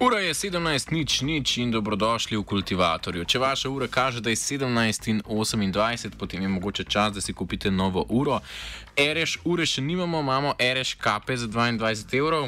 Ura je 17, nič, nič in dobrodošli v kultivatorju. Če vaša ura kaže, da je 17 in 28, potem je mogoče čas, da si kupite novo uro. Ereš ure še nimamo, imamo ereš kape za 22 evrov,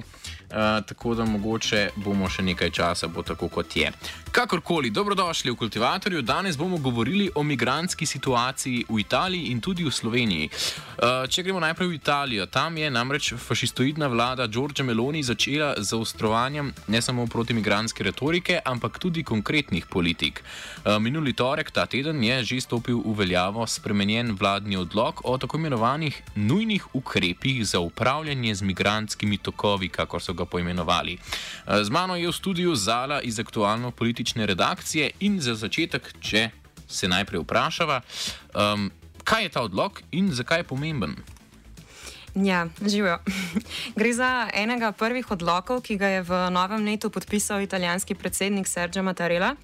uh, tako da mogoče bomo še nekaj časa, bo tako kot je. Kakorkoli, dobrodošli v kultivatorju. Danes bomo govorili o migranski situaciji v Italiji in tudi v Sloveniji. Uh, če gremo najprej v Italijo, tam je namreč fašistoidna vlada Giorgia Meloni začela z zaostrovanjem ne samo protimigranske retorike, ampak tudi konkretnih politik. Uh, minuli torek, ta teden, je že stopil v veljavo spremenjen vladni odlog o tako imenovanih nujnih ukrepih za upravljanje z migrantskimi tokovi, kako so ga poimenovali. Uh, z mano je v studiu Zala iz aktualno politiko politične redakcije in za začetek, če se najprej vprašava, um, kaj je ta odlog in zakaj je pomemben. Ja, živijo. Gre za enega prvih odlokov, ki ga je v novem letu podpisal italijanski predsednik Sergio Mattarella.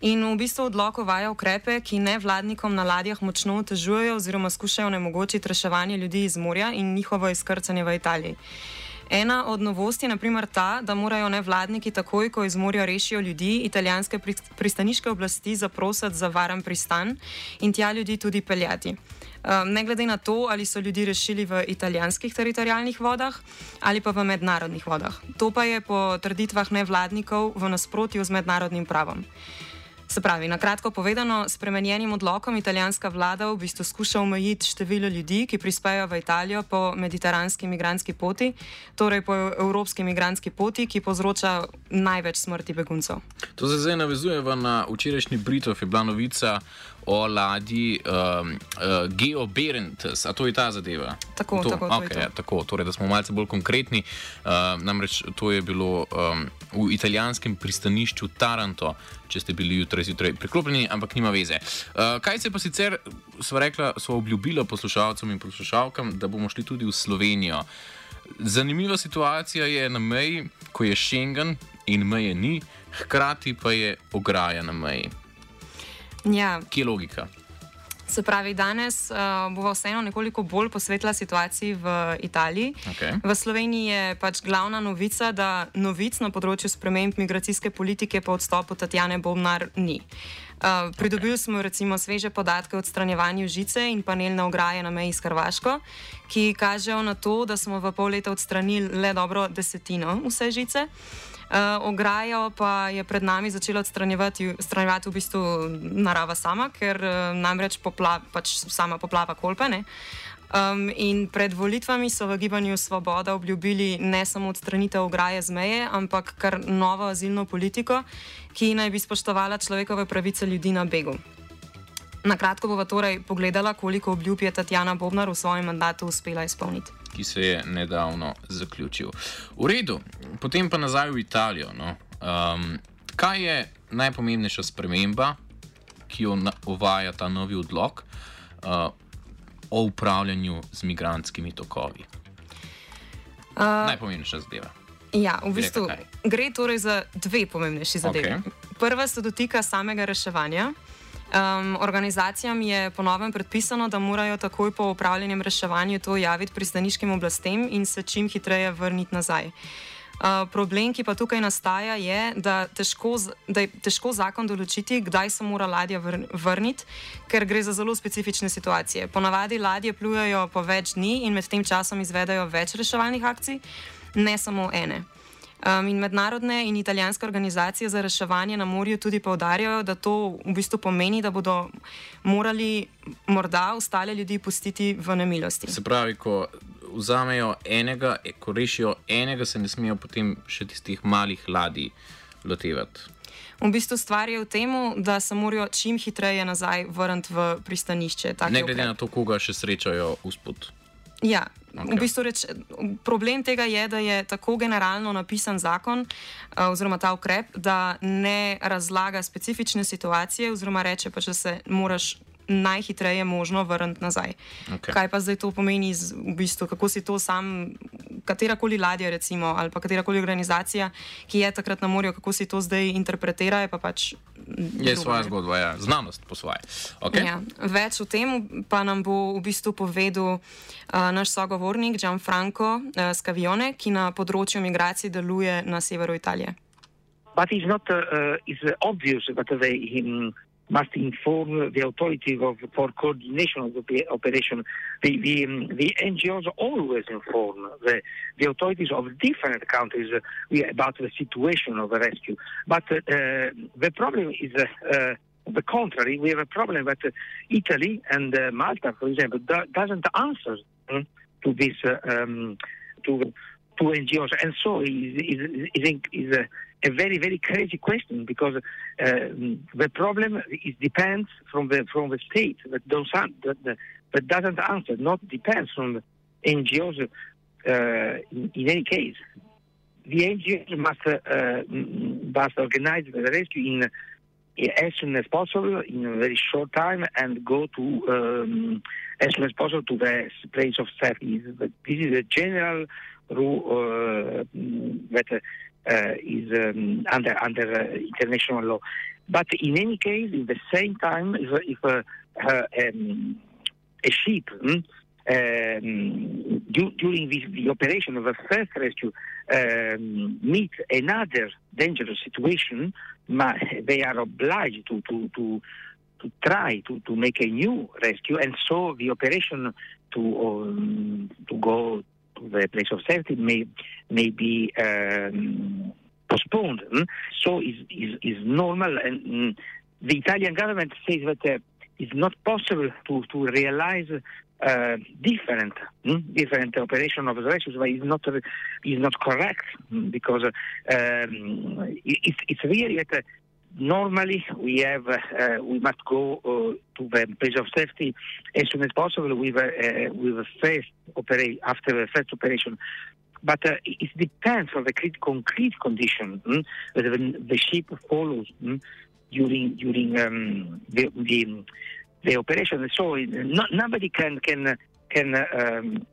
In v bistvu odlok uvaja ukrepe, ki nevladnikom na ladjah močno otežujejo oziroma skušajo onemogočiti reševanje ljudi iz morja in njihovo izkrcanje v Italiji. Ena od novosti je naprimer ta, da morajo nevladniki takoj, ko iz morja rešijo ljudi, italijanske pristaniške oblasti zaprositi za varen pristan in tja ljudi tudi peljati. Ne glede na to, ali so ljudi rešili v italijanskih teritorijalnih vodah ali pa v mednarodnih vodah. To pa je po trditvah nevladnikov v nasprotju z mednarodnim pravom. Se pravi, na kratko povedano, s spremenjenim odlokom italijanska vlada v bistvu skuša omejiti število ljudi, ki prispejo v Italijo po mediteranski imigranski poti, torej po evropski imigranski poti, ki povzroča največ smrti beguncev. To se zdaj navezuje na včerajšnji Britov, je bila novica o ladji um, uh, Geo Berends, a to je ta zadeva? Tako, to, tako, okay, to. Ja, tako torej, da smo malce bolj konkretni. Uh, namreč to je bilo um, v italijanskem pristanišču Taranto, če ste bili jutraj zjutraj priklopljeni, ampak nima veze. Uh, kaj se pa sicer, smo rekli, smo obljubili poslušalcem in poslušalkam, da bomo šli tudi v Slovenijo. Zanimiva situacija je na meji, ko je Schengen in meje ni, hkrati pa je ograja na meji. Ja. Kje je logika? Se pravi, danes uh, bomo vseeno nekoliko bolj posvetila situaciji v Italiji. Okay. V Sloveniji je pač glavna novica, da novic na področju sprememb migracijske politike po odstopu Tatjane Bobnar ni. Uh, pridobili smo recimo sveže podatke o odstranjevanju žice in panelne ograje na meji s Hrvaško, ki kažejo na to, da smo v pol leta odstranili le dobro desetino vse žice. Uh, ograjo pa je pred nami začela odstranjevati, odstranjevati v bistvu narava sama, ker uh, namreč popla, pač sama poplava kolpene. Um, in pred volitvami so v gibanju Svoboda obljubili ne samo odstranitev ograje z meje, ampak kar novo azilno politiko, ki naj bi spoštovala človekove pravice ljudi na begu. Na kratko bova torej pogledala, koliko obljub je Tatjana Bobnar v svojem mandatu uspela izpolniti ki se je nedavno zaključil. V redu, potem pa nazaj v Italijo. No. Um, kaj je najpomembnejša sprememba, ki jo uvaja ta novi odlog uh, o upravljanju z migranskimi tokovi? Uh, najpomembnejša zadeva. Ja, v bistvu gre torej za dve pomembnejši zadevi. Okay. Prva se dotika samega reševanja. Um, organizacijam je ponovem predpisano, da morajo takoj po upravljenem reševanju to javiti pristaniškim oblastem in se čim hitreje vrniti nazaj. Uh, problem, ki pa tukaj nastaja, je da, težko, da je težko zakon določiti, kdaj se mora ladja vr vrniti, ker gre za zelo specifične situacije. Ponavadi ladje plujejo po več dni in med tem časom izvedajo več reševalnih akcij, ne samo ene. Um, in mednarodne in italijanske organizacije za reševanje na morju tudi povdarjajo, da to v bistvu pomeni, da bodo morali morda ostale ljudi pustiti v nemilosti. Se pravi, ko vzamejo enega, ko rešijo enega, se ne smejo potem še tistih malih ladij lotevati. V bistvu stvar je v tem, da se morajo čim hitreje nazaj vrniti v pristanišče. Ne glede ukrep. na to, koga še srečajo uspod. Ja, okay. v bistvu reč, problem tega je, da je tako generalno napisan zakon eh, oziroma ta ukrep, da ne razlaga specifične situacije oziroma reče pač, da se moraš najhitreje možno vrniti nazaj. Okej. Kaj pa zdaj to pomeni, z, v bistvu, kako si to sam, katerakoli ladja recimo ali pa katerakoli organizacija, ki je takrat na morju, kako si to zdaj interpretira, je pa pač. Je drugo, svoja zgodba, ja. znanost po svoje. Okay? Ja, več o tem pa nam bo v bistvu povedal uh, naš sogovornik Gianfranco uh, Scavione, ki na področju migracij deluje na severu Italije. But it's not uh, uh, it's obvious that they um, must inform the authorities of, for coordination of the operation. The, the, um, the NGOs always inform the, the authorities of different countries uh, about the situation of the rescue. But uh, the problem is uh, uh, the contrary. We have a problem that uh, Italy and uh, Malta, for example, do- doesn't answer mm, to this um, to to NGOs, and so is is is, is a, a very very crazy question because uh, the problem is depends from the from the state that don't that, that, doesn't answer, not depends from the NGOs. Uh, in, in any case, the NGOs must uh, mm, must organize the rescue in as soon as possible in a very short time and go to um, as soon as possible to the place of safety. But This is a general rule uh, that uh, is um, under under uh, international law. But in any case, in the same time, if, if uh, uh, um, a ship mm, um, du- during the operation of a first rescue um, another dangerous situation, ma- they are obliged to, to, to, to try to, to make a new rescue, and so the operation to um, to go the place of safety may may be um, postponed. mm. So is is is normal, and mm, the Italian government says that uh, it's not possible to to realize. Uh, different, mm, different operation of the rescues, but it's not is not correct mm, because um, it, it's it's really that uh, normally we have uh, uh, we must go uh, to the place of safety as soon as possible with uh, with the first operate after the first operation. But uh, it depends on the concrete condition mm, that the, ship follows mm, during during um, the, the the operation. So uh, no, nobody can can can. Um,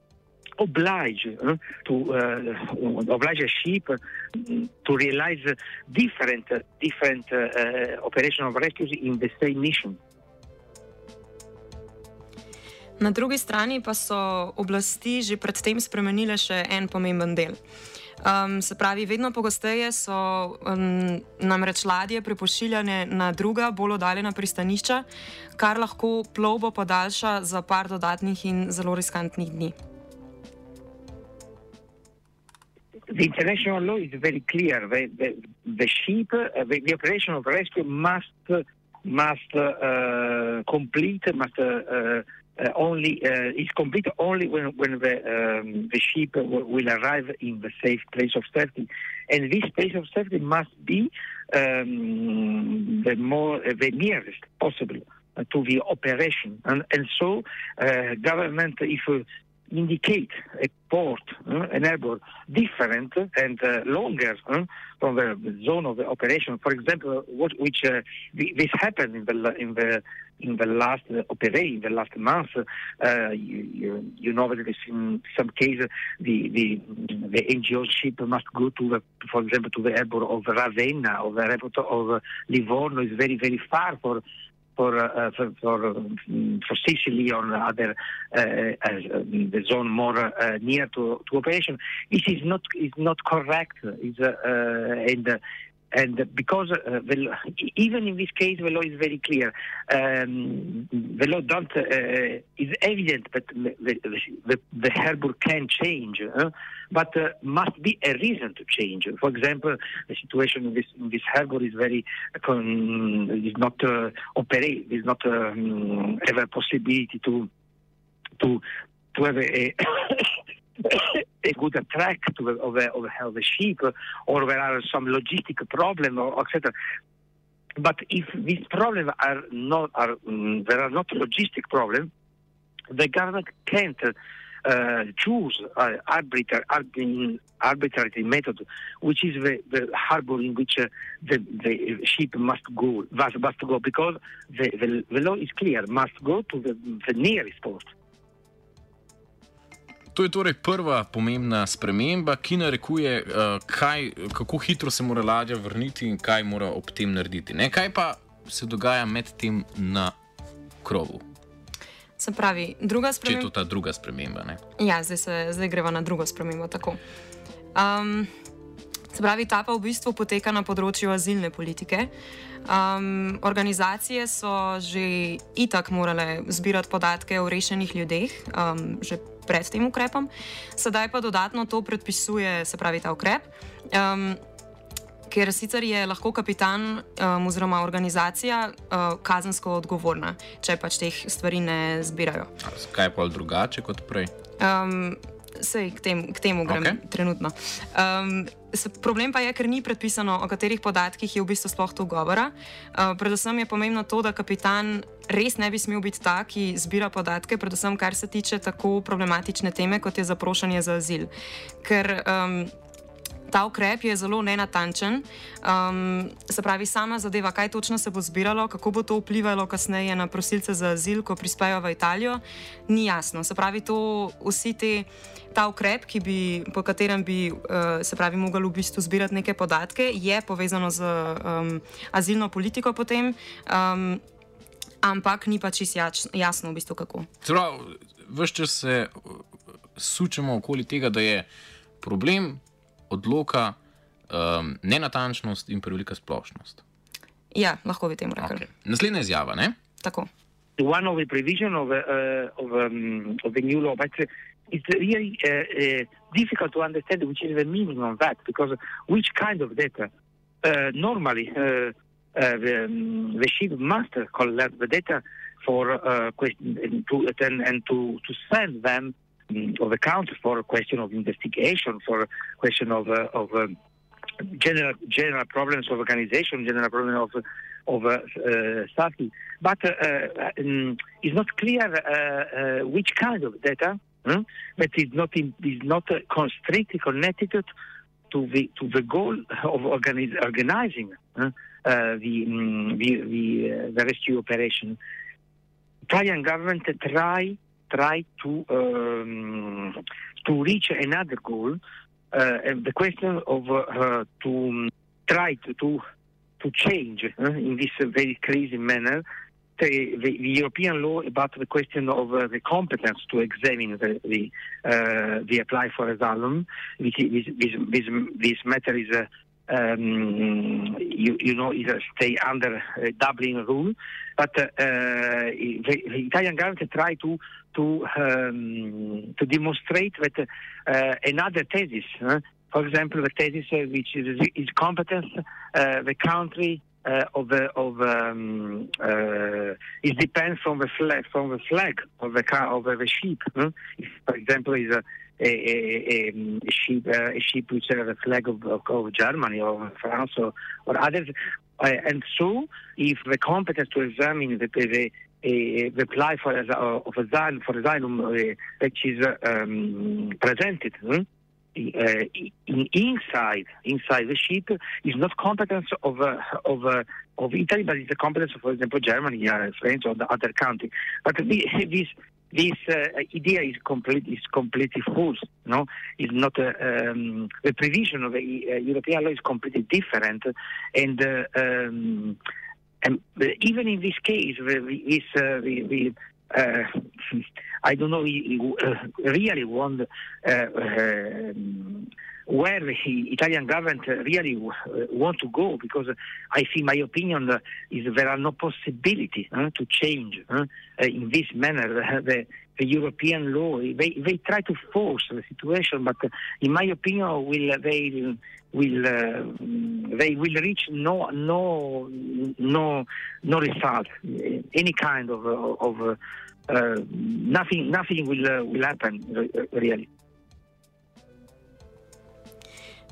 oblige uh, to uh, oblige a ship to realize different different uh, operation of rescues in the same mission. Na drugi strani pa so oblasti že predtem spremenile še en pomemben del. Um, se pravi, vedno pogosteje so um, namreč ladje prepošiljane na druga, bolj oddaljena pristanišča, kar lahko plovbo podaljša za par dodatnih in zelo riskantnih dni. The international law is very clear. The, the, the ship, uh, the, the operation of rescue must must uh, complete must uh, uh, only uh, is complete only when when the um, the ship w- will arrive in the safe place of safety, and this place of safety must be um, the more the nearest possible to the operation, and and so uh, government if. Uh, indicate a port, uh, an airport, different and uh, longer uh, from the zone of the operation. For example, what which uh, this happened in the in the in the last uh, operation, in the last month. Uh, you, you, you know that in some cases the, the the NGO ship must go to the, for example, to the airport of Ravenna or the airport of Livorno is very very far for for uh, for for, um, for Sicily or other uh, uh, the zone more uh, near to, to operation. This is not is not correct. Is uh, and and because uh, the, law- even in this case the law is very clear, um, the law don't uh, is evident that the, the, the, harbour can change, uh, but uh, must be a reason to change. For example, the situation in this in this harbour is very uh, con- is not uh, operate is not um, a possibility to to to have a, a good track to of, a, of, a, ship, or there are some logistic problem, or etc. But if these problems are not are um, there are not logistic problem, the government can't uh, choose uh, arbitrary, arbitrary, arbitrary method, which is the, the harbor in which uh, the, the ship must go, must, must go, because the, the, the law is clear, must go to the, the nearest port. To je torej prva pomembna sprememba, ki narekuje, uh, kaj, kako hitro se mora ladja vrniti in kaj mora ob tem narediti. Ne? Kaj pa se dogaja med tem na krovu, Se pravi, druga če je to sprememba. ta druga sprememba? Ne? Ja, zdaj, se, zdaj greva na drugo spremembo. tako. Um, se pravi, ta pa v bistvu poteka na področju azilne politike. Um, organizacije so že itak morale zbirati podatke o rešenih ljudeh, um, že pred tem ukrepom, sedaj pa dodatno to predpisuje, se pravi, ta ukrep. Um, Ker sicer je lahko kapitan um, oziroma organizacija uh, kazensko odgovorna, če pač teh stvari ne zbirajo. Kaj je pa drugače kot prej? Um, Sej k, tem, k temu grem Okej. okay. trenutno. Um, problem pa je, ker ni predpisano, o katerih podatkih je v bistvu sploh tu govora. Uh, predvsem je pomembno to, da kapitan res ne bi smel biti ta, ki zbira podatke, predvsem kar se tiče tako problematične teme, kot je zaprošanje za azil. Ker um, ta ukrep je zelo nenatančen. Um, se pravi, sama zadeva, kaj točno se bo zbiralo, kako bo to vplivalo kasneje na prosilce za azil, ko prispejo v Italijo, ni jasno. Se pravi, to vsi te. Ta ukrep, bi, po katerem bi uh, pravi, mogli v bistvu zbirati neke podatke, je povezano z um, azilno politiko, potem, um, ampak ni pa čisto jasno, v bistvu, kako. Vse čas se uh, sučemo okoli tega, da je problem odloka um, nenatančnost in prevelika splošnost. Ja, lahko bi temu rekli. Okay. Naslednja izjava, ne? Tako. one of the provision of, uh, of, um, of the new law, but uh, it's really uh, uh, difficult to understand which is the meaning of that, because which kind of data? Uh, normally, uh, uh, the, um, the ship must collect the data for uh, question to and, and to, to send them um, of account for a question of investigation, for a question of uh, of um, general general problems of organization, general problem of of uh, uh. But um, it's not clear uh, which kind of data. hmm, But it's not in, is not constricted connected to the to the goal of organizing uh, the, the the, the rescue operation. Italian government try try to um, to reach another goal. Uh, and the question of uh, to try to to, to change uh, in this very crazy manner the, the, European law about the question of uh, the competence to examine the the, uh, the apply for asylum. This this, this, this matter is. Uh, um, you, you know, is stay under uh, Dublin rule, but uh, the, the Italian government try to to um, to demonstrate that uh, another thesis, uh, for example, the thesis uh, which is, is competence, uh, the country uh, of the of um, uh, it depends from the flag from the flag of the car of the ship. huh? If, for example, is a uh, a ship which has a flag of, of, Germany or France or, or others, uh, and so if the competence to examine the the, the, the apply for as- of asylum for asylum uh, which is uh, um, presented. huh? uh, in, inside inside the ship is not competence of uh, of uh, of Italy, but it's the competence of, for example, Germany, uh, France, or the other country. But the, this this uh, idea is complete is completely false. No, it's not uh, um, the provision of the uh, European law is completely different, and. Uh, um, and even in this case, this uh, I don't know, uh, really want uh, um, where the Italian government really uh, want to go, because I think, my opinion, uh, is there are no possibility uh, to change uh, in this manner the, the, European law. They, they try to force the situation, but in my opinion, will they will uh, they will reach no no no no result, any kind of of uh, nothing nothing will uh, will happen really.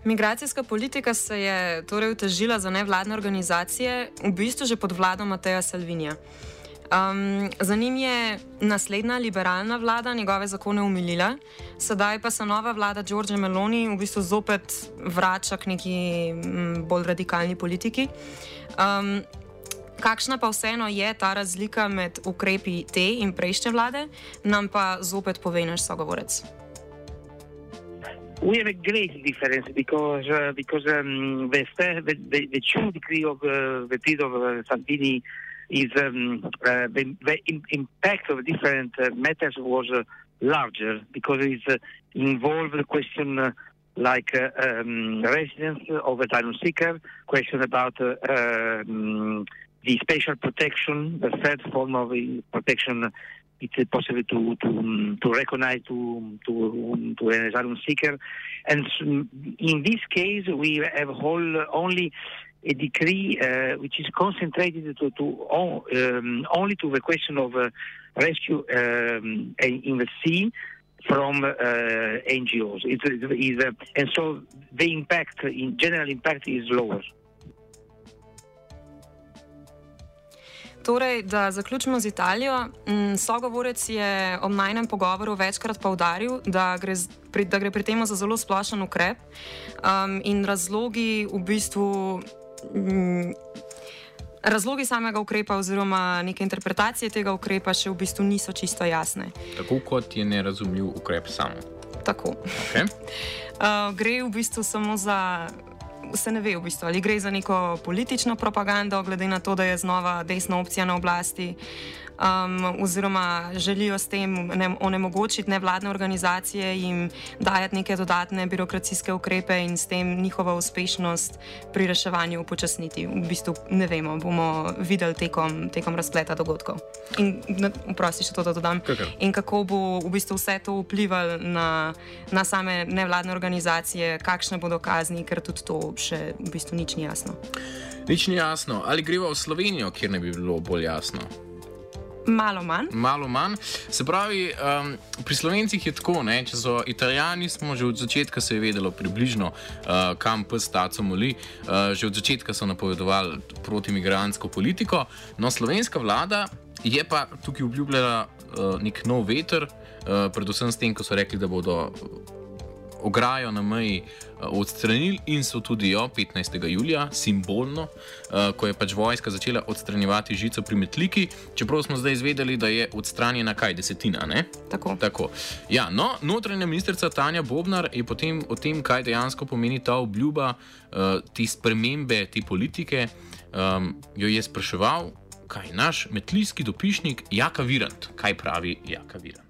Migracijska politika se je torej utežila za nevladne organizacije, v bistvu že pod vlado Mateja Salvinija. Um, za njim je naslednja liberalna vlada njegove zakone umilila, sedaj pa se nova vlada Đorđe Meloni v bistvu zopet vrača k neki m, bolj radikalni politiki. Um, kakšna pa vseeno je ta razlika med ukrepi te in prejšnje vlade, nam pa zopet pove naš sogovorec. We have a great difference because uh, because um, the, the, the, true degree of uh, the period of uh, is um, uh, the, the, impact of different uh, matters was uh, larger because it involved the question like um, residence of asylum seeker, question about um, the special protection, the third form of protection it's possible to to to recognize to to to an asylum seeker, and in this case we have whole only a decree uh, which is concentrated to, to um, only to the question of uh, rescue um, in the sea from uh, NGOs. It's, it's, uh, and so the impact, in general impact, is lower. Torej, da zaključimo z Italijo. Mm, sogovorec je ob najnem pogovoru večkrat povdaril, da gre, da gre pri tem za zelo splošen ukrep um, in razlogi v bistvu. Mm, razlogi samega ukrepa, oziroma neke interpretacije tega ukrepa, še v bistvu niso čisto jasne. Tako kot je nerazumljiv ukrep sam. Tako. Okay. Uh, gre v bistvu samo za se ne ve, v bistvu, ali gre za neko politično propagando, glede na to, da je znova desna opcija na oblasti um, oziroma želijo s tem ne, onemogočiti nevladne organizacije in dajati neke dodatne birokracijske ukrepe in s tem njihovo uspešnost pri reševanju upočasniti. V bistvu ne vemo, bomo videli tekom, tekom razpleta dogodkov. In vprosti še to, da dodam. Kakar. In kako bo v bistvu vse to vplivalo na, na same nevladne organizacije, kakšne bodo kazni, ker tudi to še v bistvu nič ni jasno. Nič ni jasno. Ali greva v Slovenijo, kjer ne bi bilo bolj jasno? Malo manj. Malo manj. Se pravi, um, pri slovencih je tako, ne? če so italijani, smo že od začetka se je vedelo približno, uh, kam pes taco moli. Uh, že od začetka so napovedovali protimigransko politiko. No, slovenska vlada je pa tukaj obljubljala uh, nek nov veter, uh, predvsem s tem, ko so rekli, da bodo ograjo na meji uh, odstranili in so tudi jo 15. julija simbolno, uh, ko je pač vojska začela odstranjevati žico pri Metliki, čeprav smo zdaj izvedeli, da je odstranjena kaj desetina. Ne? Tako. Tako. Ja, no, notranja ministrica Tanja Bobnar je potem o tem, kaj dejansko pomeni ta obljuba, uh, te spremembe, te politike, um, jo je spraševal. Kaj naš metlijski dopišnik Jaka Virant, kaj pravi Jaka Virant?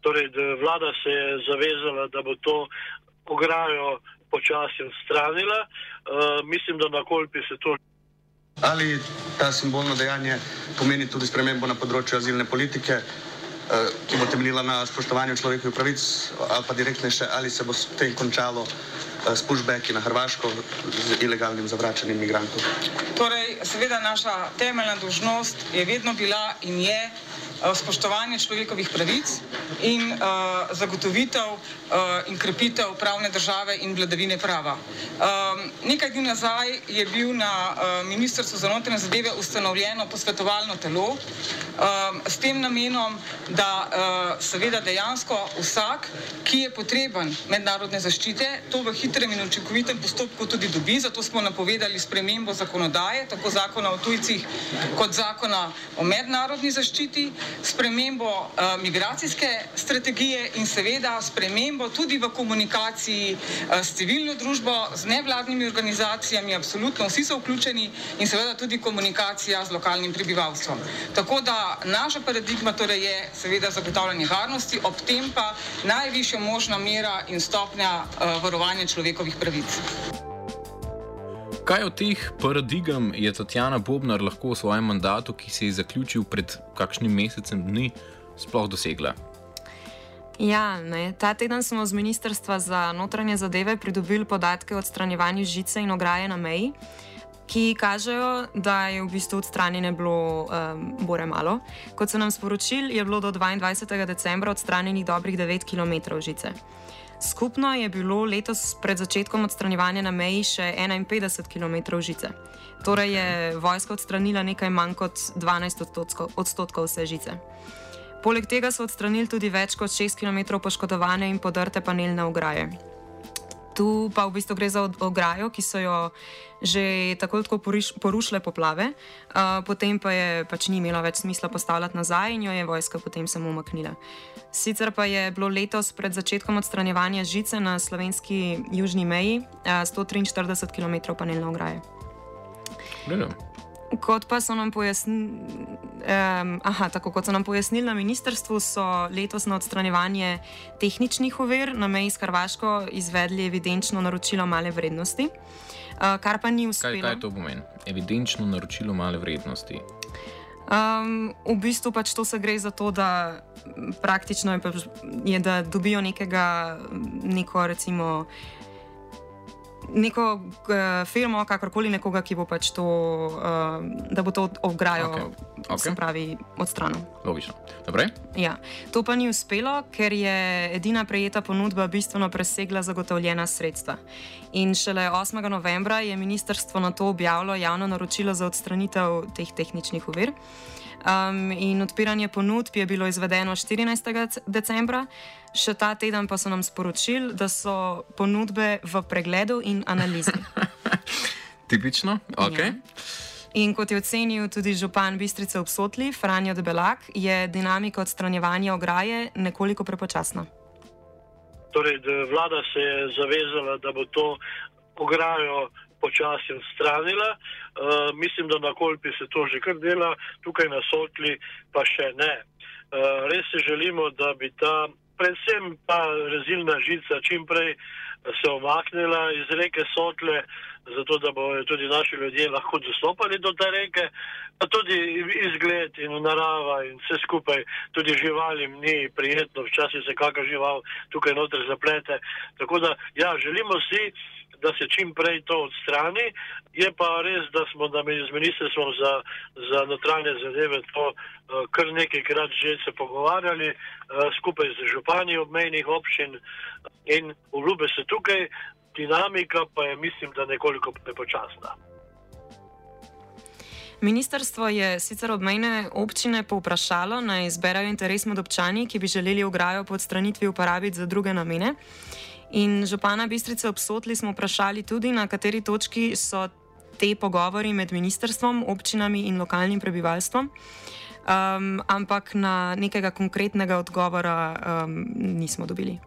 Torej, vlada se je zavezala, da bo to ograjo počasi odstranila. Uh, mislim, da na kolpi se to. Ali ta simbolno dejanje pomeni tudi spremembo na področju azilne politike, ki bo temeljila na spoštovanju človekovih pravic, ali pa direktnejše, ali se bo s tem končalo uh, s pushbacki na Hrvaško z ilegalnim zavračanjem imigrantov? Torej, seveda naša temeljna dožnost je vedno bila in je Eh, spoštovanje človekovih pravic in uh, zagotovitev uh, in krepitev pravne države in vladavine prava. Um, nekaj dni nazaj je bil na uh, Ministrstvu za notranje zadeve ustanovljeno posvetovalno telo um, s tem namenom, da uh, seveda dejansko vsak, ki je potreben mednarodne zaščite, to v hitrem in učinkovitem postopku tudi dobi. Zato smo napovedali spremembo zakonodaje, tako zakona o tujcih kot zakona o mednarodni zaščiti, spremembo uh, migracijske strategije in seveda spremembo tudi v komunikaciji uh, s civilno družbo, z nevladnimi organizacijami, absolutno vsi so vključeni in seveda tudi komunikacija z lokalnim prebivalstvom. Tako da naša paradigma torej je seveda zagotavljanje varnosti, ob tem pa najvišja možna mera in stopnja uh, varovanja človekovih pravic. Kaj od teh paradigem je Tatjana Bobnar lahko v svojem mandatu, ki se je zaključil pred kakšnim mesecem dni, sploh dosegla? Ja, ne. ta teden smo z Ministrstva za notranje zadeve pridobili podatke o odstranjevanju žice in ograje na meji, ki kažejo, da je v bistvu odstranjene bilo um, bore malo. Kot so nam sporočili, je bilo do 22. decembra odstranjenih dobrih 9 km žice. Skupno je bilo letos pred začetkom odstranjevanja na meji še 51 km žice. Torej je vojska odstranila nekaj manj kot 12 odstotkov, odstotkov vse žice. Poleg tega so odstranili tudi več kot 6 km poškodovane in podrte panelne ograje. Tu pa v bistvu gre za ograjo, ki so jo že tako tako porušile poplave, uh, potem pa je pač ni imelo več smisla postavljati nazaj in jo je vojska potem samo umaknila. Sicer pa je bilo letos pred začetkom odstranjevanja žice na slovenski južni meji uh, 143 km panelne ograje. Bilo. Kot pa so nam pojasnili, um, tako kot so nam pojasnili na ministrstvu, so letos na odstranjevanje tehničnih ovir na meji s Hrvaško izvedli evidenčno naročilo male vrednosti, uh, kar pa ni uspelo. Kaj, kaj to pomeni? Evidenčno naročilo male vrednosti. Um, v bistvu pač to se gre za to, da praktično je, je da dobijo nekega, neko recimo neko uh, firmo, kakorkoli nekoga, ki bo pač to, uh, da bo to ograjo, okay. Okay. se pravi, odstranil. Logično. Dobre? Ja. To pa ni uspelo, ker je edina prejeta ponudba bistveno presegla zagotovljena sredstva. In šele 8. novembra je ministrstvo na to objavilo javno naročilo za odstranitev teh tehničnih uvir. Um, in odpiranje ponudb je bilo izvedeno 14. decembra, še ta teden pa so nam sporočili, da so ponudbe v pregledu in analizi. Tipično, ok. Ja. In kot je ocenil tudi župan Bistrice obsotli, Franjo Debelak, je dinamika odstranjevanja ograje nekoliko prepočasna. Torej, vlada se je zavezala, da bo to ograjo počasi odstranila. Uh, mislim, da na kolpi se to že kar dela, tukaj na sotli pa še ne. Uh, res se želimo, da bi ta, predvsem pa rezilna žica, čim prej se omaknila iz reke Sotle, zato da bodo tudi naši ljudje lahko dostopali do te reke, pa tudi izgled in narava in vse skupaj, tudi živalim ni prijetno, včasih se kakšna žival tukaj noter zaplete. Tako da, ja, želimo si, da se čim prej to odstrani. Je pa res, da smo z ministrstvom za, za notranje zadeve to uh, kar nekajkrat že se pogovarjali uh, skupaj z župani obmejnih občin in obljube se tukaj, dinamika pa je mislim, da nekoliko prepočasna. Ministrstvo je sicer obmejne občine povprašalo, naj izberajo interes med občani, ki bi želeli ograjo po odstranitvi uporabiti za druge namene. In župana Bistrice obsotli smo vprašali tudi, na kateri točki so te pogovori med ministrstvom, občinami in lokalnim prebivalstvom. Um, ampak na nekega konkretnega odgovora um, nismo dobili.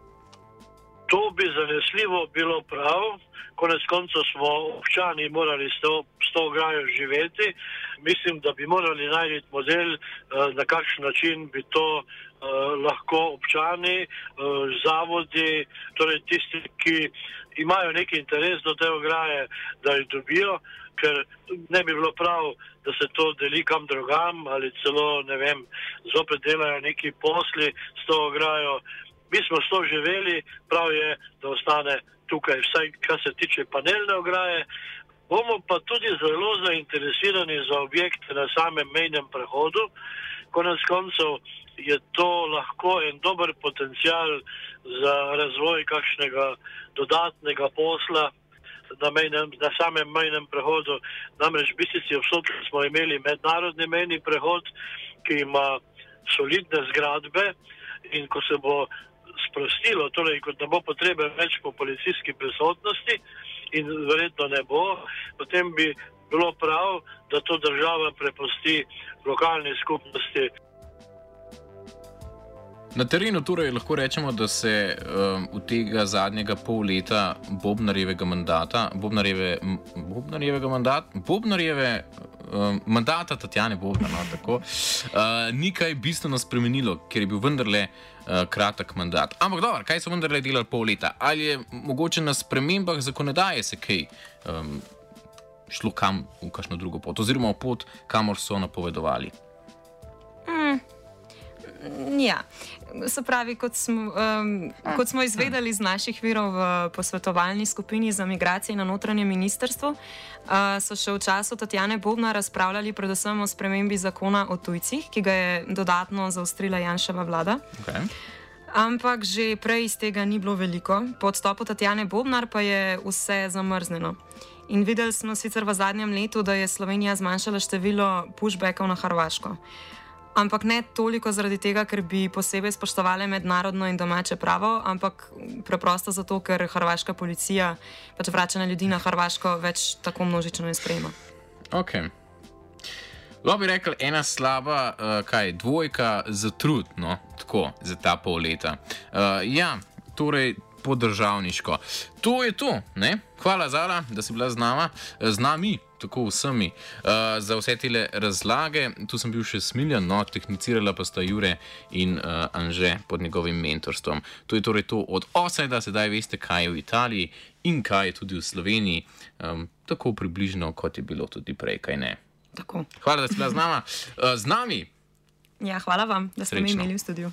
To bi zanesljivo bilo prav, konec koncev smo občani morali s to, s to grajo živeti. Mislim, da bi morali najti model, uh, na kakšen način bi to Eh, lahko občani, uh, zavodi, torej tisti, ki imajo neki interes do te ograje, da jih dobijo, ker ne bi bilo prav, da se to deli kam drugam ali celo, ne vem, zopet delajo neki posli s to ograjo. Mi smo s to živeli, prav je, da ostane tukaj, vsaj kar se tiče panelne ograje. Bomo pa tudi zelo zainteresirani za objekte na samem mejnem prehodu. Konec koncev, je to lahko en dober potencial za razvoj kakšnega dodatnega posla na, mejnem, na samem mejnem prehodu. Namreč v Bistrici obsodki smo imeli mednarodni mejni prehod, ki ima solidne zgradbe in ko se bo sprostilo, torej kot ne bo potrebe več po policijski prisotnosti in verjetno ne bo, potem bi bilo prav, da to država prepusti lokalni skupnosti. Na terenu torej lahko rečemo, da se um, v tega zadnjega pol leta Bobnarjevega mandata, Bobnarjeve, m, Bobnarjevega mandata, Bobnarjeve um, mandata Tatjane Bobnar, no, tako, uh, ni kaj bistveno spremenilo, ker je bil vendarle uh, kratek mandat. Ampak dobro, kaj so vendarle delali pol leta? Ali je mogoče na spremembah zakonodaje se kaj um, šlo kam v kakšno drugo pot, oziroma v pot, kamor so napovedovali? Mm. Ja, se pravi, kot smo, um, kot smo izvedeli iz naših virov v posvetovalni skupini za migracije na notranjem ministrstvu, uh, so še v času Tatjane Bobna razpravljali predvsem o spremembi zakona o tujcih, ki ga je dodatno zaostrila Janševa vlada. Okay. Ampak že prej iz tega ni bilo veliko, po odstopu Tatjane Bobnar pa je vse zamrznjeno. In videli smo sicer v zadnjem letu, da je Slovenija zmanjšala število pushbackov na Hrvaško ampak ne toliko zaradi tega, ker bi posebej spoštovali mednarodno in domače pravo, ampak preprosto zato, ker hrvaška policija pač vračanje ljudi na Hrvaško več tako množično ne sprejema. Ok. Lahko bi rekel, ena slaba, uh, kaj, dvojka za trud, no, tako, za ta pol leta. Uh, ja, torej, podržavniško. To je to, ne? Hvala, Zala, da si bila z, nama, z nami tako vsemi. Uh, za vse te razlage, tu sem bil še smiljen, no, tehnicirala pa sta Jure in uh, Anže pod njegovim mentorstvom. To je torej to od osajda, sedaj veste, kaj je v Italiji in kaj je tudi v Sloveniji, um, tako približno, kot je bilo tudi prej, kaj ne. Tako. Hvala, da ste bila z, nama, uh, z nami. Ja, hvala vam, da ste me imeli v studiu.